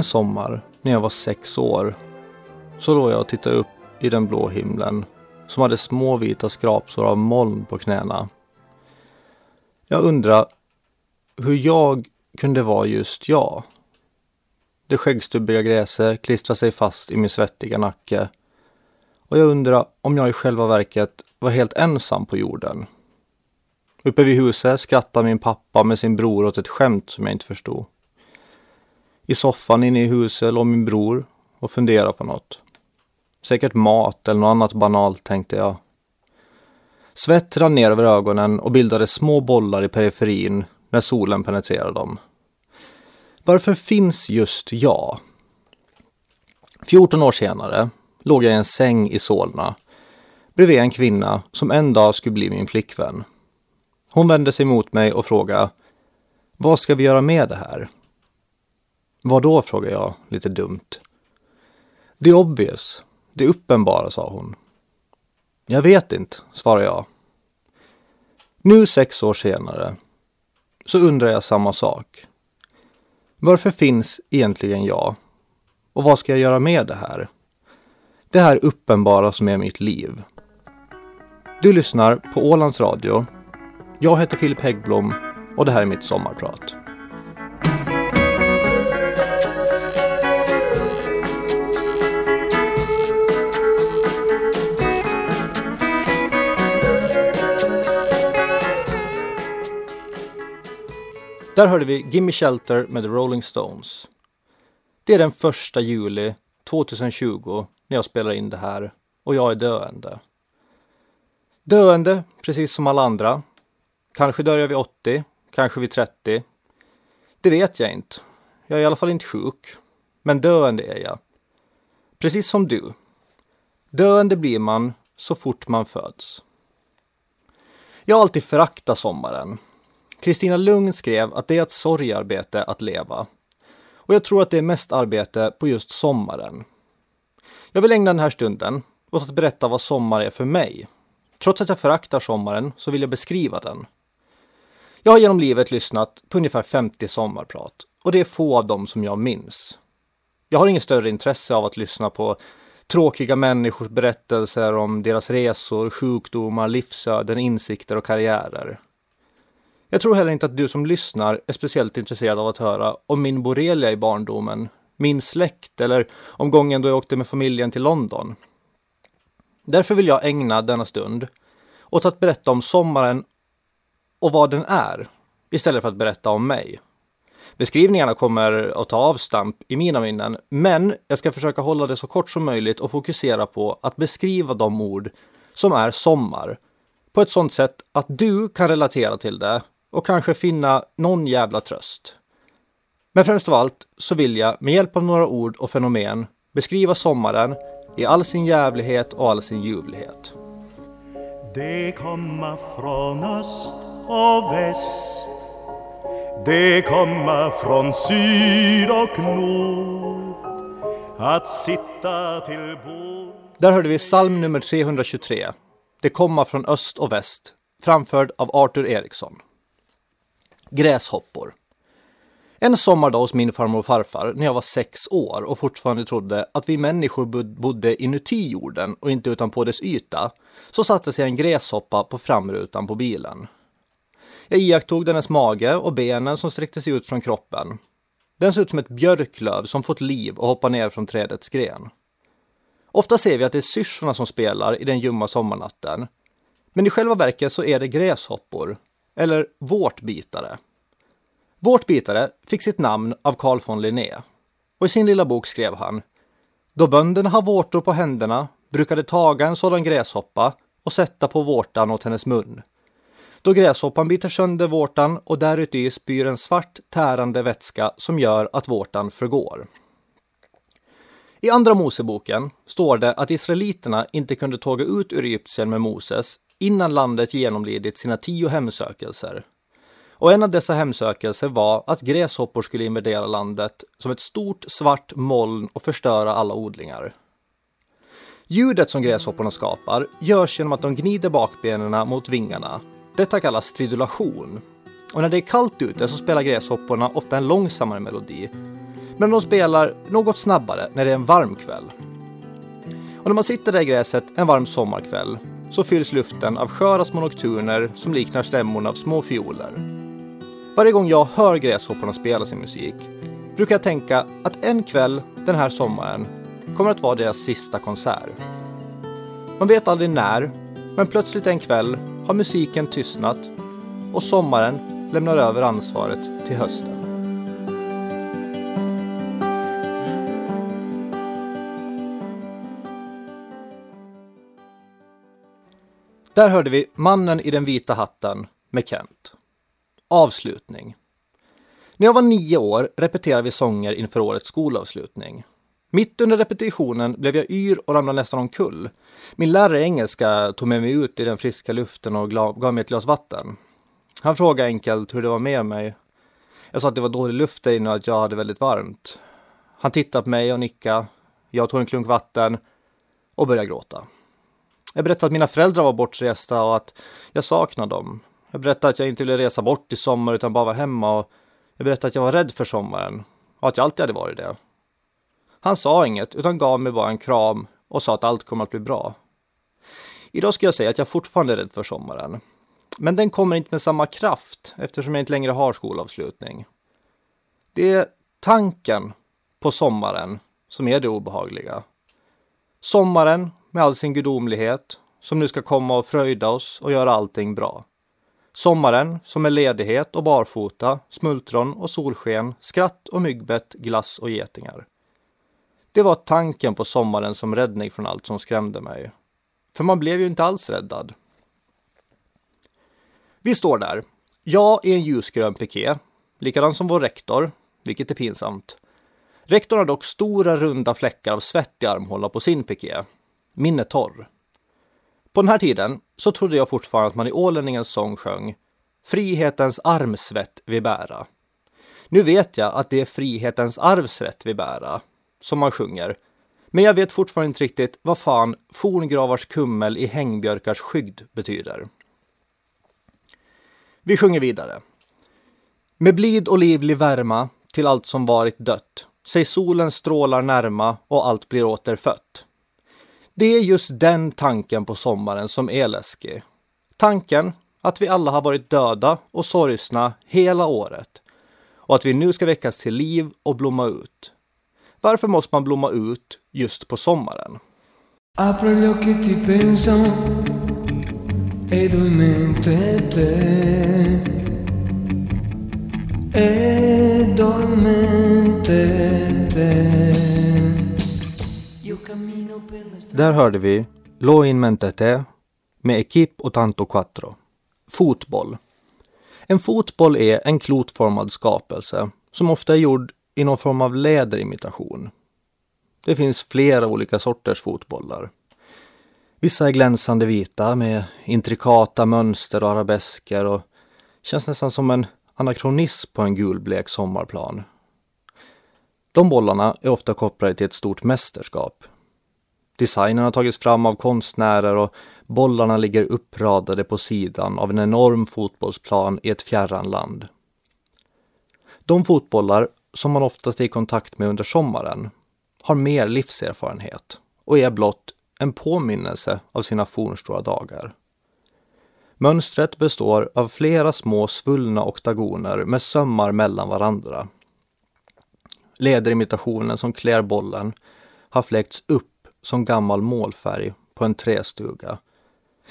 En sommar när jag var sex år så låg jag och tittade upp i den blå himlen som hade små vita skrapsår av moln på knäna. Jag undrar hur jag kunde vara just jag. Det skäggstubbiga gräset klistrade sig fast i min svettiga nacke. Och jag undrar om jag i själva verket var helt ensam på jorden. Uppe vid huset skrattade min pappa med sin bror åt ett skämt som jag inte förstod. I soffan inne i huset låg min bror och funderade på något. Säkert mat eller något annat banalt, tänkte jag. Svett rann ner över ögonen och bildade små bollar i periferin när solen penetrerade dem. Varför finns just jag? 14 år senare låg jag i en säng i Solna bredvid en kvinna som en dag skulle bli min flickvän. Hon vände sig mot mig och frågade Vad ska vi göra med det här? Vad då? frågade jag lite dumt. Det är obvious. Det är uppenbara, sa hon. Jag vet inte, svarade jag. Nu sex år senare så undrar jag samma sak. Varför finns egentligen jag? Och vad ska jag göra med det här? Det här uppenbara som är mitt liv. Du lyssnar på Ålands Radio. Jag heter Filip Häggblom och det här är mitt sommarprat. Där hörde vi Gimme Shelter med The Rolling Stones. Det är den första juli 2020 när jag spelar in det här och jag är döende. Döende, precis som alla andra. Kanske dör jag vid 80, kanske vid 30. Det vet jag inte. Jag är i alla fall inte sjuk. Men döende är jag. Precis som du. Döende blir man så fort man föds. Jag har alltid föraktat sommaren. Kristina Lugn skrev att det är ett sorgarbete att leva. Och jag tror att det är mest arbete på just sommaren. Jag vill ägna den här stunden åt att berätta vad sommar är för mig. Trots att jag föraktar sommaren så vill jag beskriva den. Jag har genom livet lyssnat på ungefär 50 sommarprat och det är få av dem som jag minns. Jag har inget större intresse av att lyssna på tråkiga människors berättelser om deras resor, sjukdomar, livsöden, insikter och karriärer. Jag tror heller inte att du som lyssnar är speciellt intresserad av att höra om min borrelia i barndomen, min släkt eller om gången då jag åkte med familjen till London. Därför vill jag ägna denna stund åt att berätta om sommaren och vad den är, istället för att berätta om mig. Beskrivningarna kommer att ta avstamp i mina minnen, men jag ska försöka hålla det så kort som möjligt och fokusera på att beskriva de ord som är sommar på ett sådant sätt att du kan relatera till det och kanske finna någon jävla tröst. Men främst av allt så vill jag med hjälp av några ord och fenomen beskriva sommaren i all sin jävlighet och all sin ljuvlighet. Det komma från öst och väst Det komma från syd och nord Att sitta till bord Där hörde vi psalm nummer 323. Det komma från öst och väst, framförd av Arthur Eriksson. Gräshoppor. En sommardag hos min farmor och farfar när jag var sex år och fortfarande trodde att vi människor bodde inuti jorden och inte utanpå dess yta, så satte sig en gräshoppa på framrutan på bilen. Jag iakttog dennes mage och benen som sträckte sig ut från kroppen. Den såg ut som ett björklöv som fått liv och hoppat ner från trädets gren. Ofta ser vi att det är syrsorna som spelar i den ljumma sommarnatten. Men i själva verket så är det gräshoppor, eller vårtbitare. Vårtbitare fick sitt namn av Carl von Linné och i sin lilla bok skrev han Då bönderna har vårtor på händerna brukade taga en sådan gräshoppa och sätta på vårtan åt hennes mun. Då gräshoppan biter sönder vårtan och däruti spyr en svart tärande vätska som gör att vårtan förgår. I Andra Moseboken står det att israeliterna inte kunde tåga ut ur Egypten med Moses innan landet genomlidit sina tio hemsökelser. Och en av dessa hemsökelser var att gräshoppor skulle invadera landet som ett stort svart moln och förstöra alla odlingar. Ljudet som gräshopporna skapar görs genom att de gnider bakbenen mot vingarna. Detta kallas stridulation. Och när det är kallt ute så spelar gräshopporna ofta en långsammare melodi. Men de spelar något snabbare när det är en varm kväll. Och när man sitter där i gräset en varm sommarkväll så fylls luften av sköra små nocturner som liknar stämmorna av små fioler. Varje gång jag hör Gräshopporna spela sin musik brukar jag tänka att en kväll den här sommaren kommer att vara deras sista konsert. Man vet aldrig när, men plötsligt en kväll har musiken tystnat och sommaren lämnar över ansvaret till hösten. Där hörde vi Mannen i den vita hatten med Kent. Avslutning. När jag var nio år repeterade vi sånger inför årets skolavslutning. Mitt under repetitionen blev jag yr och ramlade nästan omkull. Min lärare i engelska tog med mig ut i den friska luften och gav mig ett glas vatten. Han frågade enkelt hur det var med mig. Jag sa att det var dålig luft där inne och att jag hade väldigt varmt. Han tittade på mig och nickade. Jag tog en klunk vatten och började gråta. Jag berättade att mina föräldrar var bortresta och att jag saknade dem. Jag berättade att jag inte ville resa bort i sommar utan bara vara hemma och jag berättade att jag var rädd för sommaren och att jag alltid hade varit det. Han sa inget utan gav mig bara en kram och sa att allt kommer att bli bra. Idag ska jag säga att jag fortfarande är rädd för sommaren. Men den kommer inte med samma kraft eftersom jag inte längre har skolavslutning. Det är tanken på sommaren som är det obehagliga. Sommaren med all sin gudomlighet som nu ska komma och fröjda oss och göra allting bra. Sommaren som är ledighet och barfota, smultron och solsken, skratt och myggbett, glass och getingar. Det var tanken på sommaren som räddning från allt som skrämde mig. För man blev ju inte alls räddad. Vi står där. Jag i en ljusgrön piké, likadan som vår rektor, vilket är pinsamt. Rektorn har dock stora runda fläckar av svett i armhålorna på sin piké. Min är torr. På den här tiden så trodde jag fortfarande att man i ålänningens sång sjöng Frihetens armsvett vi bära. Nu vet jag att det är frihetens arvsrätt vi bära, som man sjunger. Men jag vet fortfarande inte riktigt vad fan forngravars kummel i hängbjörkars skygd betyder. Vi sjunger vidare. Med blid och livlig värma till allt som varit dött, sig solen strålar närma och allt blir återfött. Det är just den tanken på sommaren som är läskig. Tanken att vi alla har varit döda och sorgsna hela året och att vi nu ska väckas till liv och blomma ut. Varför måste man blomma ut just på sommaren? Apro gli occhi e ti penso ed ho in mente te ed ho in mente te där hörde vi Lo in mentete med Equip och Tanto Quattro. Fotboll. En fotboll är en klotformad skapelse som ofta är gjord i någon form av läderimitation. Det finns flera olika sorters fotbollar. Vissa är glänsande vita med intrikata mönster och arabesker och känns nästan som en anakronism på en gulblek sommarplan. De bollarna är ofta kopplade till ett stort mästerskap, Designen har tagits fram av konstnärer och bollarna ligger uppradade på sidan av en enorm fotbollsplan i ett fjärran land. De fotbollar som man oftast är i kontakt med under sommaren har mer livserfarenhet och är blott en påminnelse av sina fornstora dagar. Mönstret består av flera små svullna oktagoner med sömmar mellan varandra. Lederimitationen som klär bollen har fläkts upp som gammal målfärg på en trästuga.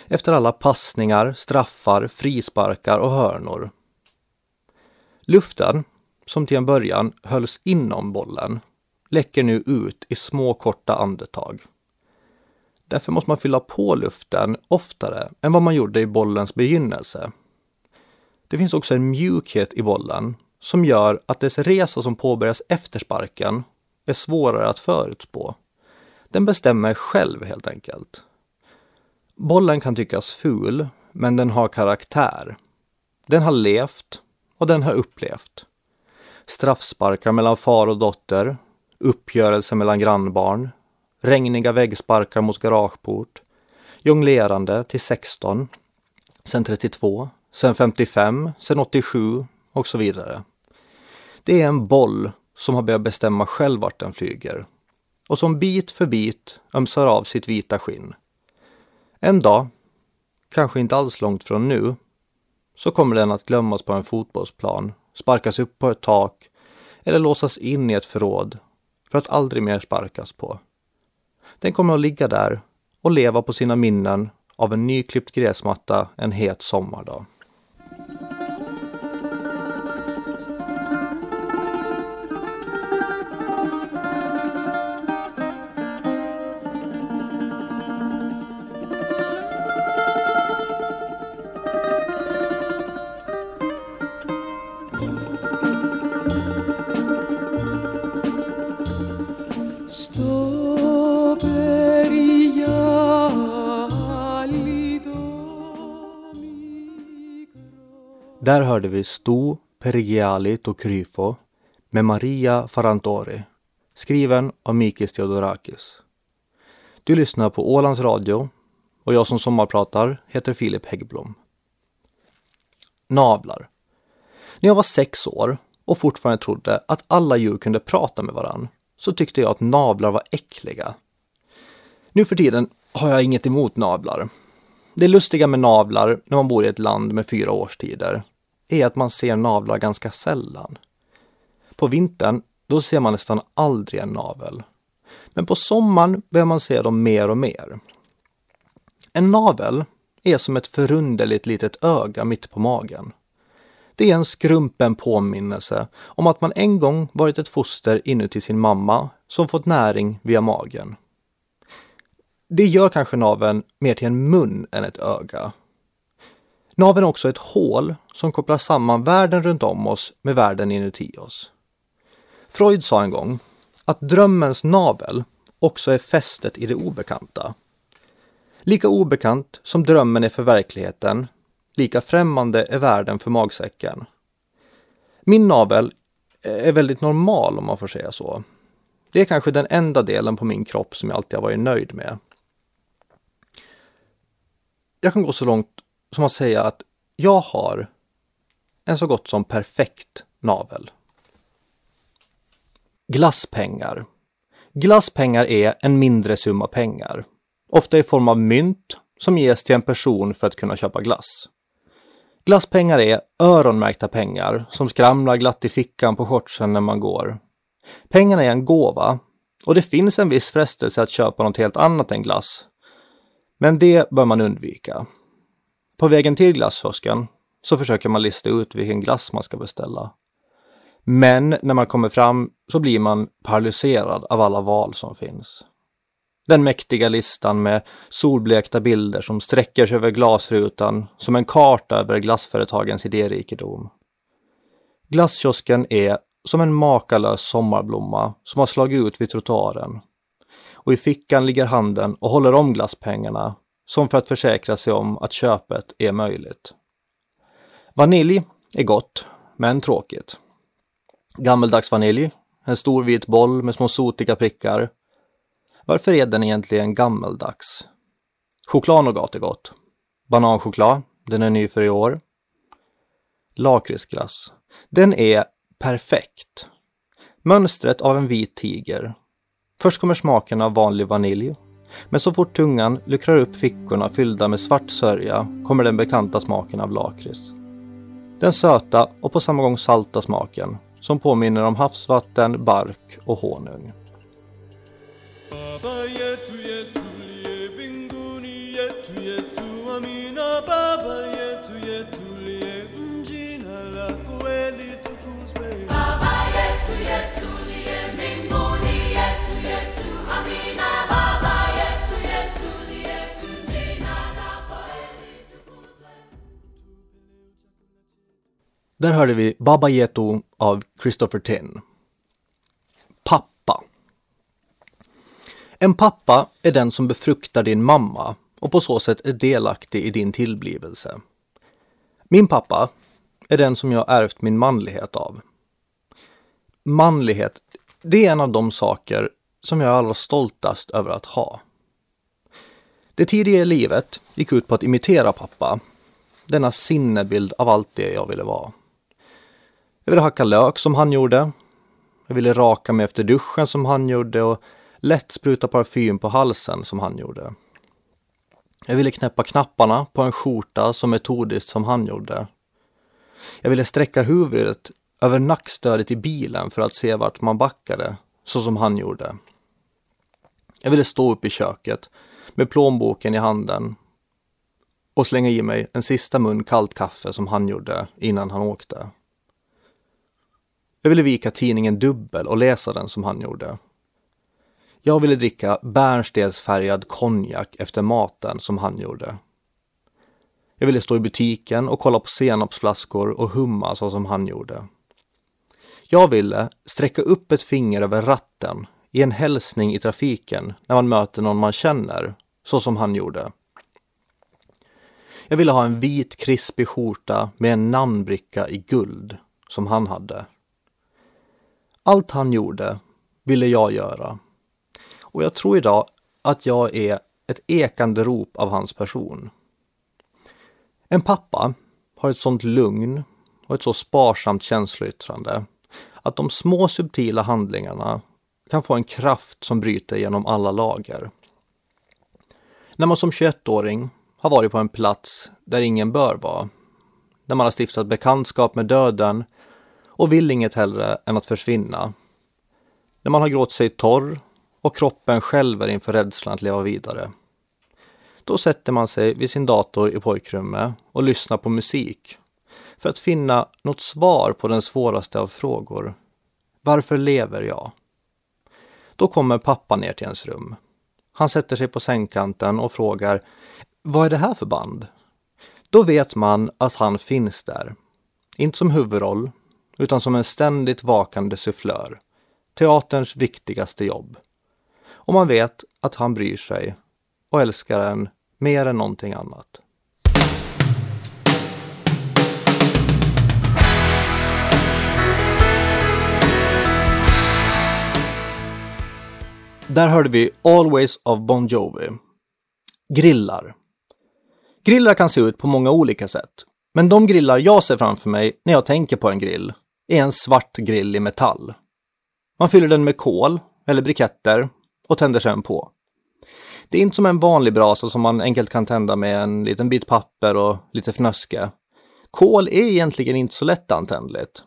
Efter alla passningar, straffar, frisparkar och hörnor. Luften, som till en början hölls inom bollen, läcker nu ut i små korta andetag. Därför måste man fylla på luften oftare än vad man gjorde i bollens begynnelse. Det finns också en mjukhet i bollen som gör att dess resa som påbörjas efter sparken är svårare att förutspå. Den bestämmer själv helt enkelt. Bollen kan tyckas ful, men den har karaktär. Den har levt och den har upplevt. Straffsparkar mellan far och dotter, uppgörelse mellan grannbarn, regniga väggsparkar mot garageport, jonglerande till 16, sen 32, sen 55, sen 87 och så vidare. Det är en boll som har börjat bestämma själv vart den flyger och som bit för bit ömsar av sitt vita skinn. En dag, kanske inte alls långt från nu, så kommer den att glömmas på en fotbollsplan, sparkas upp på ett tak eller låsas in i ett förråd för att aldrig mer sparkas på. Den kommer att ligga där och leva på sina minnen av en nyklippt gräsmatta en het sommardag. Där hörde vi Sto Perigiali Tokryfo med Maria Farantori, skriven av Mikis Theodorakis. Du lyssnar på Ålands Radio och jag som sommarpratar heter Filip Häggblom. Navlar. När jag var sex år och fortfarande trodde att alla djur kunde prata med varann så tyckte jag att navlar var äckliga. Nu för tiden har jag inget emot navlar. Det lustiga med navlar när man bor i ett land med fyra årstider är att man ser navlar ganska sällan. På vintern, då ser man nästan aldrig en navel. Men på sommaren börjar man se dem mer och mer. En navel är som ett förunderligt litet öga mitt på magen. Det är en skrumpen påminnelse om att man en gång varit ett foster inuti sin mamma som fått näring via magen. Det gör kanske naveln mer till en mun än ett öga. Naveln är också ett hål som kopplar samman världen runt om oss med världen inuti oss. Freud sa en gång att drömmens navel också är fästet i det obekanta. Lika obekant som drömmen är för verkligheten, lika främmande är världen för magsäcken. Min navel är väldigt normal om man får säga så. Det är kanske den enda delen på min kropp som jag alltid har varit nöjd med. Jag kan gå så långt som att säga att jag har en så gott som perfekt navel. Glasspengar. Glasspengar är en mindre summa pengar, ofta i form av mynt som ges till en person för att kunna köpa glass. Glasspengar är öronmärkta pengar som skramlar glatt i fickan på shortsen när man går. Pengarna är en gåva och det finns en viss frestelse att köpa något helt annat än glass. Men det bör man undvika. På vägen till glasskiosken så försöker man lista ut vilken glass man ska beställa. Men när man kommer fram så blir man paralyserad av alla val som finns. Den mäktiga listan med solblekta bilder som sträcker sig över glasrutan som en karta över glassföretagens idérikedom. Glasskiosken är som en makalös sommarblomma som har slagit ut vid trottoaren. Och i fickan ligger handen och håller om glasspengarna som för att försäkra sig om att köpet är möjligt. Vanilj är gott, men tråkigt. Gammeldags vanilj, en stor vit boll med små sotiga prickar. Varför är den egentligen gammeldags? Chokladnougat är gott. Bananchoklad, den är ny för i år. Lakritsglass. Den är perfekt. Mönstret av en vit tiger. Först kommer smaken av vanlig vanilj men så fort tungan luckrar upp fickorna fyllda med svart sörja kommer den bekanta smaken av lakrits. Den söta och på samma gång salta smaken som påminner om havsvatten, bark och honung. Där hörde vi Baba Yeto av Christopher Tin. Pappa. En pappa är den som befruktar din mamma och på så sätt är delaktig i din tillblivelse. Min pappa är den som jag ärvt min manlighet av. Manlighet, det är en av de saker som jag är allra stoltast över att ha. Det tidiga livet gick ut på att imitera pappa, denna sinnebild av allt det jag ville vara. Jag ville hacka lök som han gjorde. Jag ville raka mig efter duschen som han gjorde och lätt spruta parfym på halsen som han gjorde. Jag ville knäppa knapparna på en skjorta så metodiskt som han gjorde. Jag ville sträcka huvudet över nackstödet i bilen för att se vart man backade, så som han gjorde. Jag ville stå upp i köket med plånboken i handen och slänga i mig en sista mun kallt kaffe som han gjorde innan han åkte. Jag ville vika tidningen dubbel och läsa den som han gjorde. Jag ville dricka bärnstensfärgad konjak efter maten som han gjorde. Jag ville stå i butiken och kolla på senapsflaskor och humma så som han gjorde. Jag ville sträcka upp ett finger över ratten i en hälsning i trafiken när man möter någon man känner, så som han gjorde. Jag ville ha en vit krispig skjorta med en namnbricka i guld, som han hade. Allt han gjorde ville jag göra. Och jag tror idag att jag är ett ekande rop av hans person. En pappa har ett sånt lugn och ett så sparsamt känsloyttrande att de små subtila handlingarna kan få en kraft som bryter genom alla lager. När man som 21-åring har varit på en plats där ingen bör vara, när man har stiftat bekantskap med döden och vill inget hellre än att försvinna, när man har gråtit sig torr och kroppen skälver inför rädslan att leva vidare. Då sätter man sig vid sin dator i pojkrummet och lyssnar på musik för att finna något svar på den svåraste av frågor. Varför lever jag? Då kommer pappa ner till ens rum. Han sätter sig på sängkanten och frågar Vad är det här för band? Då vet man att han finns där. Inte som huvudroll, utan som en ständigt vakande sufflör. Teaterns viktigaste jobb. Och man vet att han bryr sig och älskar en mer än någonting annat. Där hörde vi Always of Bon Jovi. Grillar. Grillar kan se ut på många olika sätt. Men de grillar jag ser framför mig när jag tänker på en grill är en svart grill i metall. Man fyller den med kol eller briketter och tänder sedan på. Det är inte som en vanlig brasa som man enkelt kan tända med en liten bit papper och lite fnöske. Kol är egentligen inte så lättantändligt.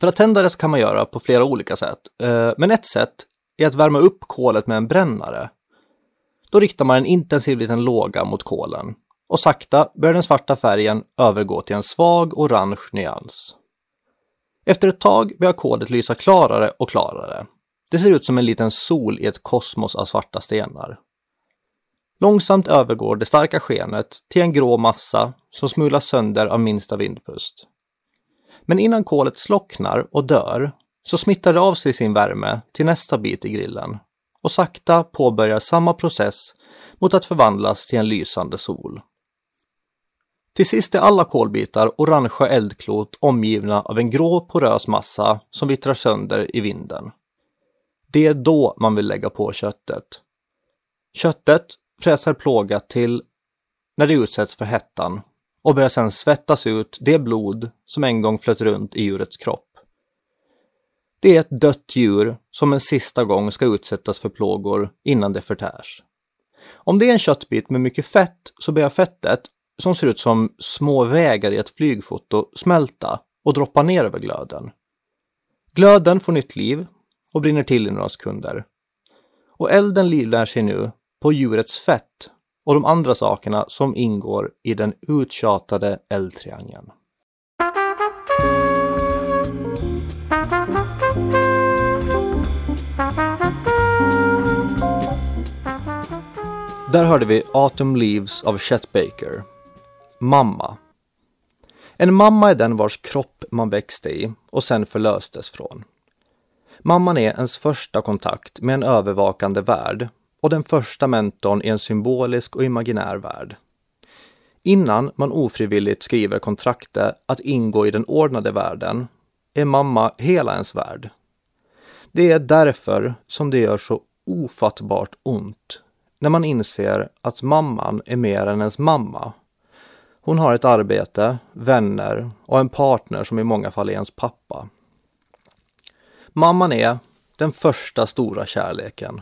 För att tända det kan man göra på flera olika sätt, eh, men ett sätt är att värma upp kolet med en brännare. Då riktar man en intensiv liten låga mot kolen och sakta börjar den svarta färgen övergå till en svag orange nyans. Efter ett tag börjar kolet lysa klarare och klarare. Det ser ut som en liten sol i ett kosmos av svarta stenar. Långsamt övergår det starka skenet till en grå massa som smulas sönder av minsta vindpust. Men innan kolet slocknar och dör så smittar det av sig sin värme till nästa bit i grillen och sakta påbörjar samma process mot att förvandlas till en lysande sol. Till sist är alla kolbitar orangea eldklot omgivna av en grå porös massa som vittrar sönder i vinden. Det är då man vill lägga på köttet. Köttet fräser plågat till när det utsätts för hettan och börjar sedan svettas ut det blod som en gång flöt runt i djurets kropp. Det är ett dött djur som en sista gång ska utsättas för plågor innan det förtärs. Om det är en köttbit med mycket fett så börjar fettet, som ser ut som små vägar i ett flygfoto, smälta och droppa ner över glöden. Glöden får nytt liv och brinner till i några sekunder. Och elden livlär sig nu på djurets fett och de andra sakerna som ingår i den uttjatade eldtriangeln. Där hörde vi Autumn Leaves av Chet Baker. Mamma. En mamma är den vars kropp man växte i och sen förlöstes från. Mamman är ens första kontakt med en övervakande värld och den första mentorn i en symbolisk och imaginär värld. Innan man ofrivilligt skriver kontraktet att ingå i den ordnade världen är mamma hela ens värld. Det är därför som det gör så ofattbart ont när man inser att mamman är mer än ens mamma. Hon har ett arbete, vänner och en partner som i många fall är ens pappa. Mamman är den första stora kärleken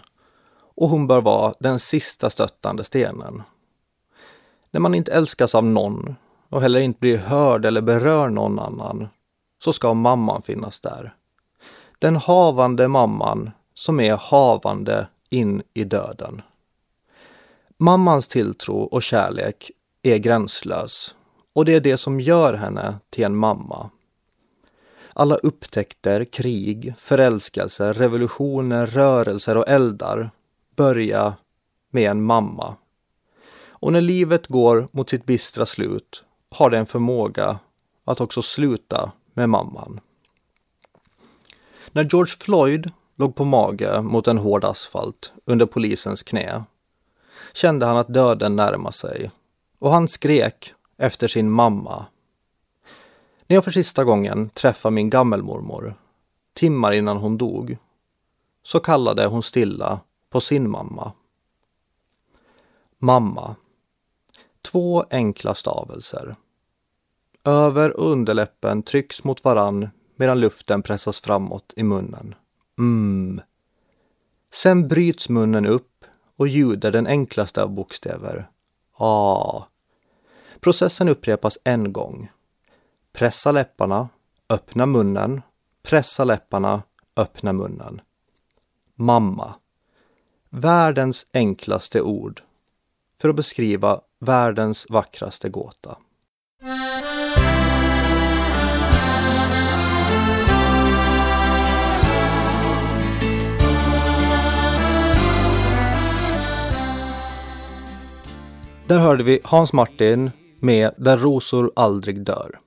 och hon bör vara den sista stöttande stenen. När man inte älskas av någon och heller inte blir hörd eller berör någon annan så ska mamman finnas där. Den havande mamman som är havande in i döden. Mammans tilltro och kärlek är gränslös och det är det som gör henne till en mamma. Alla upptäckter, krig, förälskelser, revolutioner, rörelser och eldar börjar med en mamma. Och när livet går mot sitt bistra slut har det en förmåga att också sluta med mamman. När George Floyd låg på mage mot en hård asfalt under polisens knä kände han att döden närmade sig och han skrek efter sin mamma. När jag för sista gången träffade min gammelmormor, timmar innan hon dog, så kallade hon stilla på sin mamma. Mamma. Två enkla stavelser. Över och underläppen trycks mot varann medan luften pressas framåt i munnen. Mm. Sen bryts munnen upp och ljuder den enklaste av bokstäver. A. Processen upprepas en gång. Pressa läpparna, öppna munnen, pressa läpparna, öppna munnen. Mamma. Världens enklaste ord för att beskriva världens vackraste gåta. Där hörde vi Hans Martin med Där rosor aldrig dör.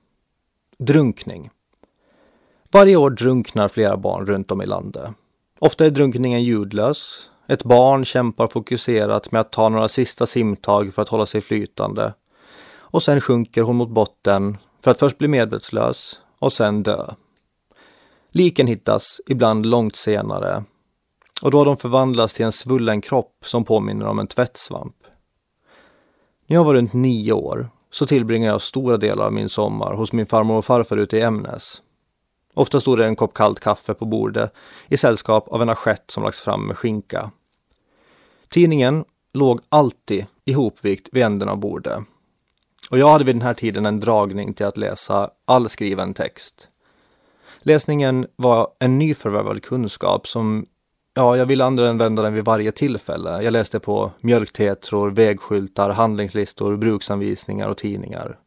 Drunkning. Varje år drunknar flera barn runt om i landet. Ofta är drunkningen ljudlös. Ett barn kämpar fokuserat med att ta några sista simtag för att hålla sig flytande. Och sen sjunker hon mot botten för att först bli medvetslös och sen dö. Liken hittas ibland långt senare och då har de förvandlats till en svullen kropp som påminner om en tvättsvamp. När jag var runt nio år så tillbringade jag stora delar av min sommar hos min farmor och farfar ute i Ämnes. Ofta stod det en kopp kallt kaffe på bordet i sällskap av en assiett som lagts fram med skinka. Tidningen låg alltid ihopvikt vid änden av bordet. Och jag hade vid den här tiden en dragning till att läsa all skriven text. Läsningen var en nyförvärvad kunskap som Ja, jag ville använda den vid varje tillfälle. Jag läste på mjölktetror, vägskyltar, handlingslistor, bruksanvisningar och tidningar.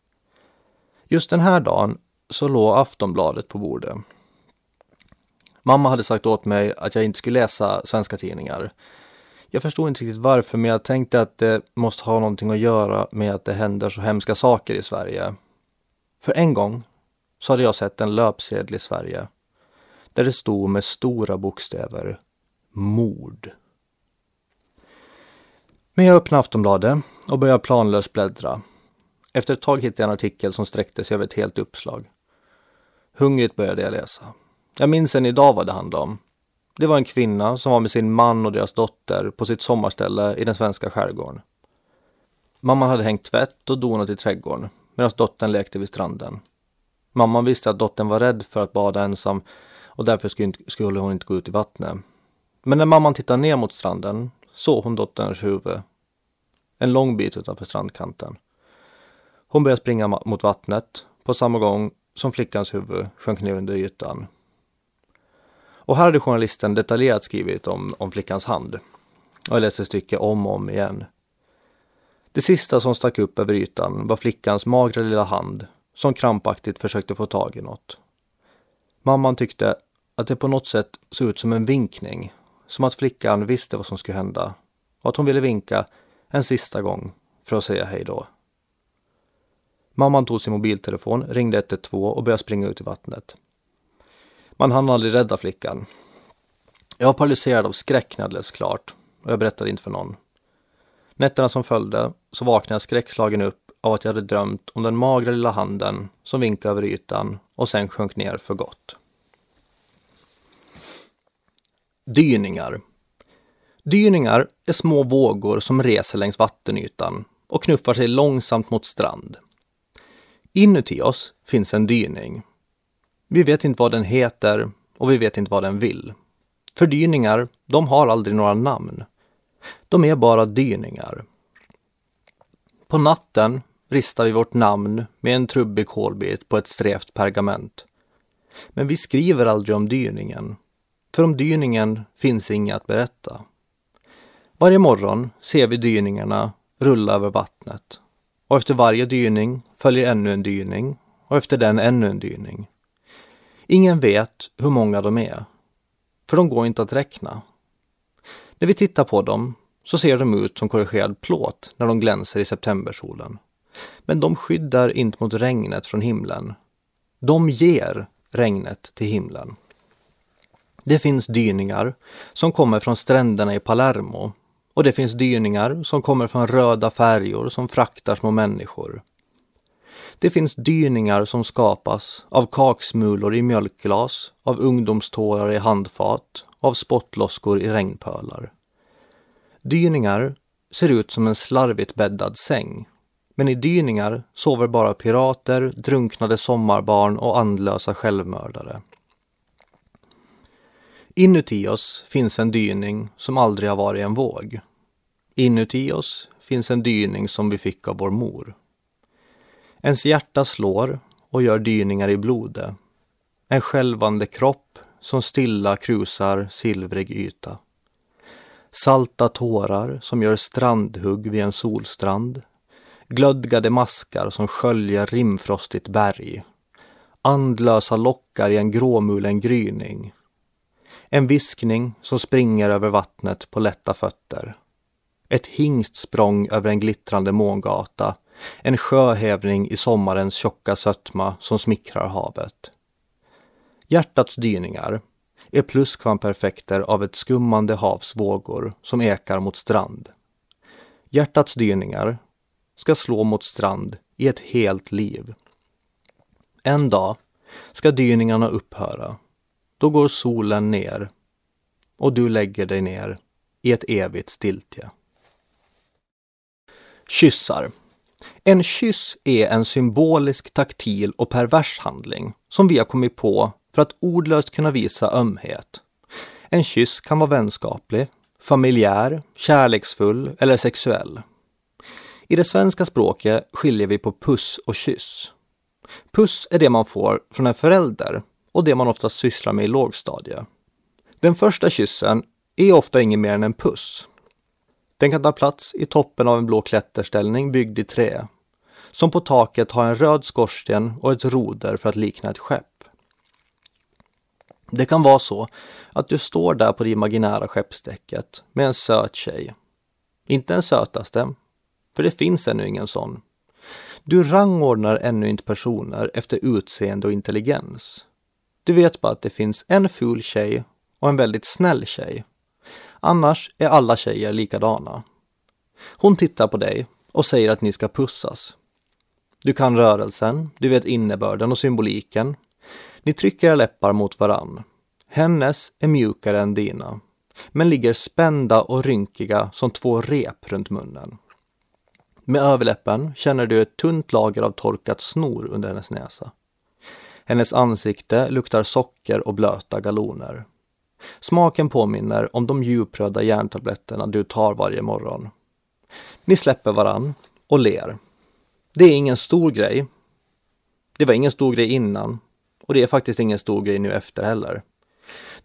Just den här dagen så låg Aftonbladet på bordet. Mamma hade sagt åt mig att jag inte skulle läsa svenska tidningar. Jag förstod inte riktigt varför, men jag tänkte att det måste ha någonting att göra med att det händer så hemska saker i Sverige. För en gång så hade jag sett en löpsedel i Sverige där det stod med stora bokstäver mord. Men jag öppnade Aftonbladet och började planlöst bläddra. Efter ett tag hittade jag en artikel som sträckte sig över ett helt uppslag. Hungrigt började jag läsa. Jag minns än idag vad det handlade om. Det var en kvinna som var med sin man och deras dotter på sitt sommarställe i den svenska skärgården. Mamman hade hängt tvätt och donat i trädgården medan dottern lekte vid stranden. Mamman visste att dottern var rädd för att bada ensam och därför skulle hon inte gå ut i vattnet. Men när mamman tittade ner mot stranden såg hon dotterns huvud. En lång bit utanför strandkanten. Hon började springa mot vattnet på samma gång som flickans huvud sjönk ner under ytan. Och här hade journalisten detaljerat skrivit om, om flickans hand. Och jag läste stycket om och om igen. Det sista som stack upp över ytan var flickans magra lilla hand som krampaktigt försökte få tag i något. Mamman tyckte att det på något sätt såg ut som en vinkning som att flickan visste vad som skulle hända och att hon ville vinka en sista gång för att säga hej då. Mamman tog sin mobiltelefon, ringde 112 och började springa ut i vattnet. Man hann aldrig rädda flickan. Jag var paralyserad av skräck när alldeles klart och jag berättade inte för någon. Nätterna som följde så vaknade jag skräckslagen upp av att jag hade drömt om den magra lilla handen som vinkade över ytan och sen sjönk ner för gott. Dyningar. Dyningar är små vågor som reser längs vattenytan och knuffar sig långsamt mot strand. Inuti oss finns en dyning. Vi vet inte vad den heter och vi vet inte vad den vill. För dyningar, de har aldrig några namn. De är bara dyningar. På natten ristar vi vårt namn med en trubbig kolbit på ett strävt pergament. Men vi skriver aldrig om dyningen, för om dyningen finns inget att berätta. Varje morgon ser vi dyningarna rulla över vattnet och efter varje dyning följer ännu en dyning och efter den ännu en dyning. Ingen vet hur många de är, för de går inte att räkna. När vi tittar på dem så ser de ut som korrigerad plåt när de glänser i septembersolen. Men de skyddar inte mot regnet från himlen. De ger regnet till himlen. Det finns dyningar som kommer från stränderna i Palermo och det finns dyningar som kommer från röda färjor som fraktar små människor. Det finns dyningar som skapas av kaksmulor i mjölkglas, av ungdomstårar i handfat, av spottloskor i regnpölar. Dyningar ser ut som en slarvigt bäddad säng. Men i dyningar sover bara pirater, drunknade sommarbarn och andlösa självmördare. Inuti oss finns en dyning som aldrig har varit en våg. Inuti oss finns en dyning som vi fick av vår mor. Ens hjärta slår och gör dyningar i blodet. En skälvande kropp som stilla krusar silvrig yta. Salta tårar som gör strandhugg vid en solstrand. Glödgade maskar som sköljer rimfrostigt berg. Andlösa lockar i en gråmulen gryning. En viskning som springer över vattnet på lätta fötter. Ett hingstsprång över en glittrande mångata. En sjöhävning i sommarens tjocka sötma som smickrar havet. Hjärtats dyningar är pluskvamperfekter av ett skummande havs vågor som ekar mot strand. Hjärtats dyningar ska slå mot strand i ett helt liv. En dag ska dyningarna upphöra. Då går solen ner och du lägger dig ner i ett evigt stiltje. Kyssar. En kyss är en symbolisk, taktil och pervers handling som vi har kommit på för att ordlöst kunna visa ömhet. En kyss kan vara vänskaplig, familjär, kärleksfull eller sexuell. I det svenska språket skiljer vi på puss och kyss. Puss är det man får från en förälder och det man oftast sysslar med i lågstadie. Den första kyssen är ofta inget mer än en puss. Den kan ta plats i toppen av en blå klätterställning byggd i trä, som på taket har en röd skorsten och ett roder för att likna ett skepp. Det kan vara så att du står där på det imaginära skeppsdäcket med en söt tjej. Inte den sötaste, för det finns ännu ingen sån. Du rangordnar ännu inte personer efter utseende och intelligens. Du vet bara att det finns en ful tjej och en väldigt snäll tjej. Annars är alla tjejer likadana. Hon tittar på dig och säger att ni ska pussas. Du kan rörelsen, du vet innebörden och symboliken ni trycker era läppar mot varann. Hennes är mjukare än dina, men ligger spända och rynkiga som två rep runt munnen. Med överläppen känner du ett tunt lager av torkat snor under hennes näsa. Hennes ansikte luktar socker och blöta galoner. Smaken påminner om de djupröda järntabletterna du tar varje morgon. Ni släpper varann och ler. Det är ingen stor grej. Det var ingen stor grej innan, och det är faktiskt ingen stor grej nu efter heller.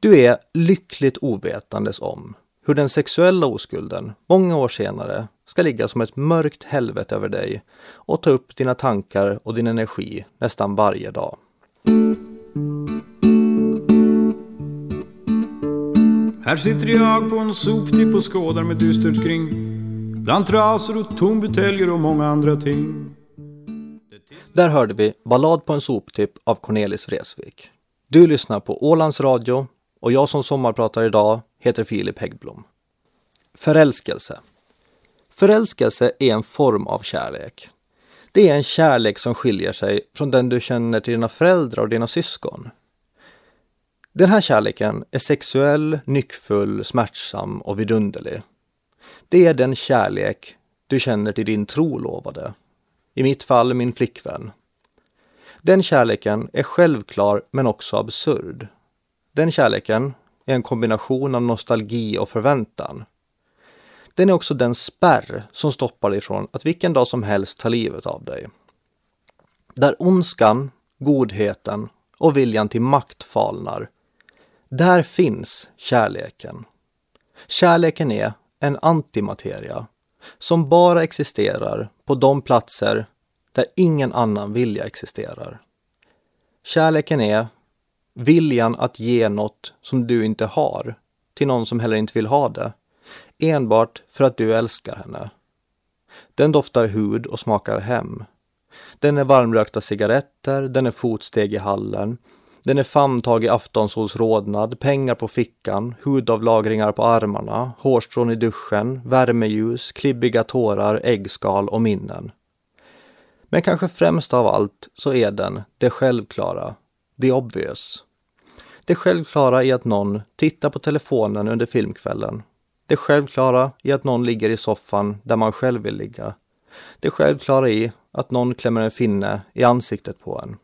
Du är lyckligt ovetandes om hur den sexuella oskulden, många år senare, ska ligga som ett mörkt helvete över dig och ta upp dina tankar och din energi nästan varje dag. Här sitter jag på en soptipp och skådar med dystert kring Bland trasor och tombuteljer och många andra ting där hörde vi Ballad på en soptipp av Cornelis Vreeswijk. Du lyssnar på Ålands Radio och jag som sommarpratar idag heter Filip Häggblom. Förälskelse. Förälskelse är en form av kärlek. Det är en kärlek som skiljer sig från den du känner till dina föräldrar och dina syskon. Den här kärleken är sexuell, nyckfull, smärtsam och vidunderlig. Det är den kärlek du känner till din trolovade i mitt fall min flickvän. Den kärleken är självklar men också absurd. Den kärleken är en kombination av nostalgi och förväntan. Den är också den spärr som stoppar dig från att vilken dag som helst ta livet av dig. Där ondskan, godheten och viljan till makt falnar, där finns kärleken. Kärleken är en antimateria som bara existerar på de platser där ingen annan vilja existerar. Kärleken är viljan att ge något som du inte har till någon som heller inte vill ha det, enbart för att du älskar henne. Den doftar hud och smakar hem. Den är varmrökta cigaretter, den är fotsteg i hallen, den är famntag i aftonsols rodnad, pengar på fickan, hudavlagringar på armarna, hårstrån i duschen, värmeljus, klibbiga tårar, äggskal och minnen. Men kanske främst av allt så är den det självklara, the obvious. Det självklara i att någon tittar på telefonen under filmkvällen. Det självklara i att någon ligger i soffan där man själv vill ligga. Det självklara i att någon klämmer en finne i ansiktet på en.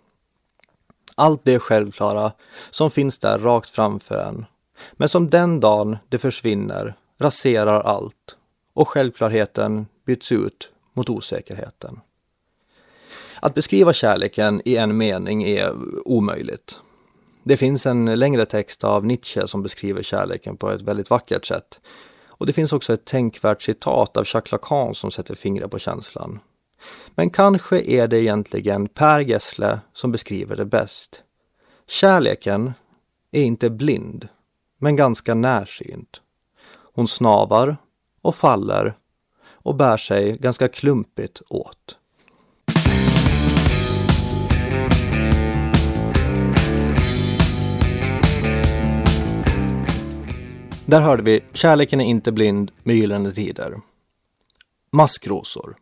Allt det självklara som finns där rakt framför en. Men som den dagen det försvinner raserar allt och självklarheten byts ut mot osäkerheten. Att beskriva kärleken i en mening är omöjligt. Det finns en längre text av Nietzsche som beskriver kärleken på ett väldigt vackert sätt. Och det finns också ett tänkvärt citat av Jacques Lacan som sätter fingret på känslan. Men kanske är det egentligen Per Gessle som beskriver det bäst. Kärleken är inte blind, men ganska närsynt. Hon snavar och faller och bär sig ganska klumpigt åt. Där hörde vi Kärleken är inte blind med Gyllene Tider. Maskrosor.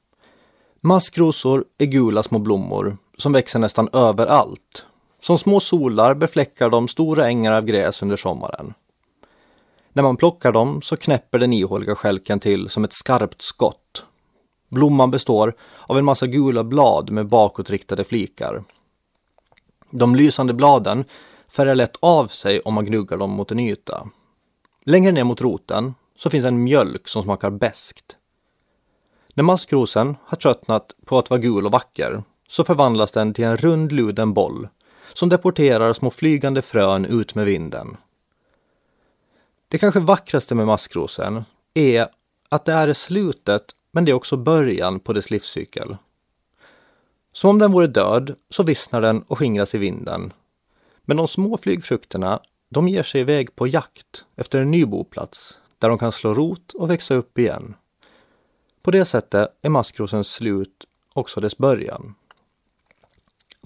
Maskrosor är gula små blommor som växer nästan överallt. Som små solar befläckar de stora ängar av gräs under sommaren. När man plockar dem så knäpper den ihåliga skälken till som ett skarpt skott. Blomman består av en massa gula blad med bakåtriktade flikar. De lysande bladen färgar lätt av sig om man gnuggar dem mot en yta. Längre ner mot roten så finns en mjölk som smakar beskt. När maskrosen har tröttnat på att vara gul och vacker så förvandlas den till en rund luden boll som deporterar små flygande frön ut med vinden. Det kanske vackraste med maskrosen är att det är slutet men det är också början på dess livscykel. Som om den vore död så vissnar den och skingras i vinden. Men de små flygfrukterna de ger sig iväg på jakt efter en ny boplats där de kan slå rot och växa upp igen. På det sättet är maskrosens slut också dess början.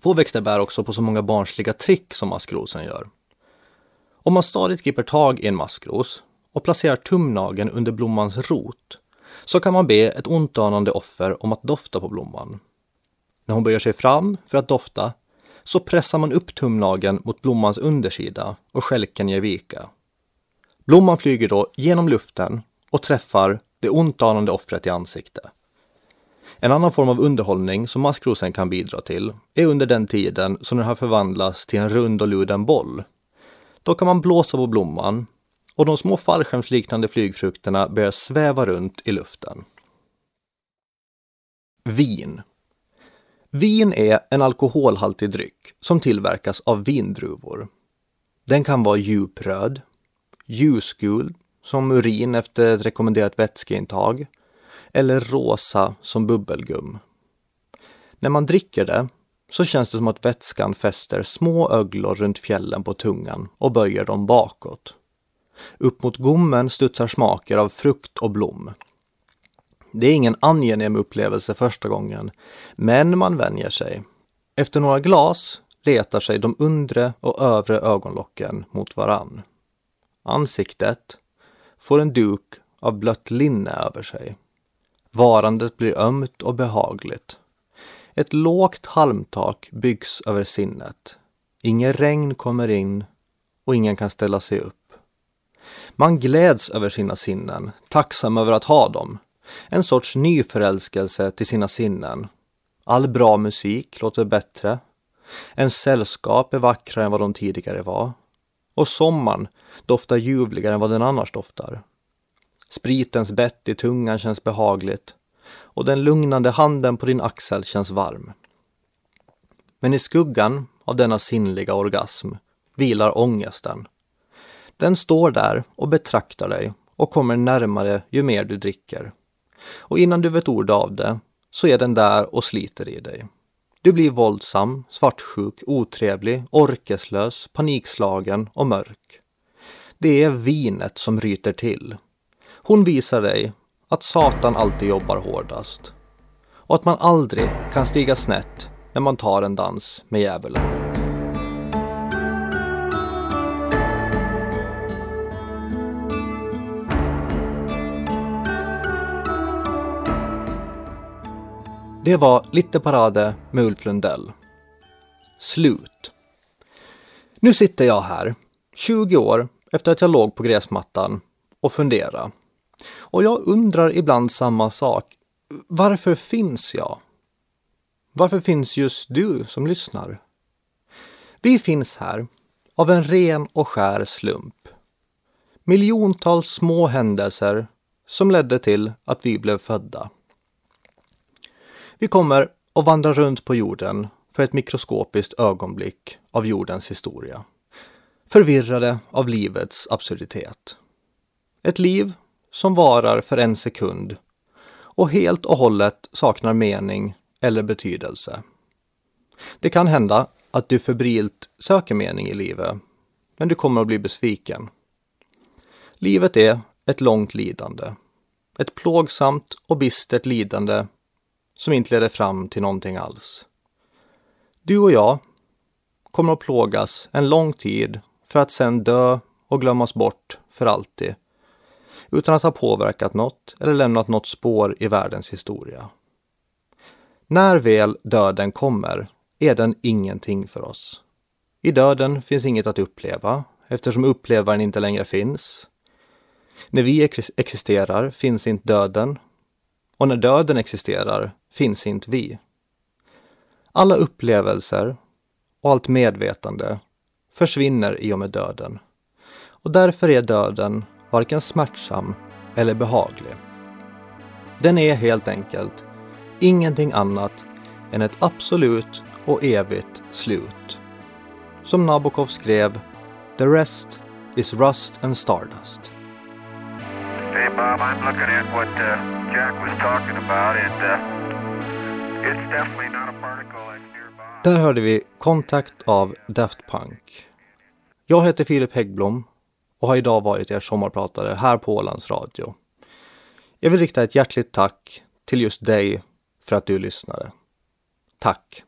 Få växter bär också på så många barnsliga trick som maskrosen gör. Om man stadigt griper tag i en maskros och placerar tumnageln under blommans rot så kan man be ett ontanande offer om att dofta på blomman. När hon böjer sig fram för att dofta så pressar man upp tumnageln mot blommans undersida och skälken ger vika. Blomman flyger då genom luften och träffar det ontanande offret i ansiktet. En annan form av underhållning som maskrosen kan bidra till är under den tiden som den har förvandlats till en rund och luden boll. Då kan man blåsa på blomman och de små fallskärmsliknande flygfrukterna börjar sväva runt i luften. Vin Vin är en alkoholhaltig dryck som tillverkas av vindruvor. Den kan vara djupröd, ljusgul som urin efter ett rekommenderat vätskeintag eller rosa som bubbelgum. När man dricker det så känns det som att vätskan fäster små öglor runt fjällen på tungan och böjer dem bakåt. Upp mot gommen studsar smaker av frukt och blom. Det är ingen angenäm upplevelse första gången, men man vänjer sig. Efter några glas letar sig de undre och övre ögonlocken mot varann. Ansiktet får en duk av blött linne över sig. Varandet blir ömt och behagligt. Ett lågt halmtak byggs över sinnet. Inget regn kommer in och ingen kan ställa sig upp. Man gläds över sina sinnen, tacksam över att ha dem, en sorts nyförälskelse till sina sinnen. All bra musik låter bättre. En sällskap är vackrare än vad de tidigare var och sommaren doftar ljuvligare än vad den annars doftar. Spritens bett i tungan känns behagligt och den lugnande handen på din axel känns varm. Men i skuggan av denna sinnliga orgasm vilar ångesten. Den står där och betraktar dig och kommer närmare ju mer du dricker. Och innan du vet ord av det så är den där och sliter i dig. Du blir våldsam, svartsjuk, otrevlig, orkeslös, panikslagen och mörk. Det är vinet som ryter till. Hon visar dig att Satan alltid jobbar hårdast och att man aldrig kan stiga snett när man tar en dans med djävulen. Det var Lite Parade med Ulf Lundell. Slut. Nu sitter jag här, 20 år efter att jag låg på gräsmattan och funderade. Och jag undrar ibland samma sak. Varför finns jag? Varför finns just du som lyssnar? Vi finns här av en ren och skär slump. Miljontals små händelser som ledde till att vi blev födda. Vi kommer att vandra runt på jorden för ett mikroskopiskt ögonblick av jordens historia. Förvirrade av livets absurditet. Ett liv som varar för en sekund och helt och hållet saknar mening eller betydelse. Det kan hända att du febrilt söker mening i livet, men du kommer att bli besviken. Livet är ett långt lidande. Ett plågsamt och bistert lidande som inte leder fram till någonting alls. Du och jag kommer att plågas en lång tid för att sen dö och glömmas bort för alltid utan att ha påverkat något eller lämnat något spår i världens historia. När väl döden kommer är den ingenting för oss. I döden finns inget att uppleva eftersom upplevaren inte längre finns. När vi existerar finns inte döden och när döden existerar finns inte vi. Alla upplevelser och allt medvetande försvinner i och med döden. Och därför är döden varken smärtsam eller behaglig. Den är helt enkelt ingenting annat än ett absolut och evigt slut. Som Nabokov skrev “The rest is rust and stardust”. Hey Bob, I'm looking at what uh, Jack was talking about and uh, där hörde vi kontakt av Daft Punk. Jag heter Filip Häggblom och har idag varit er sommarpratare här på Ålands Radio. Jag vill rikta ett hjärtligt tack till just dig för att du lyssnade. Tack!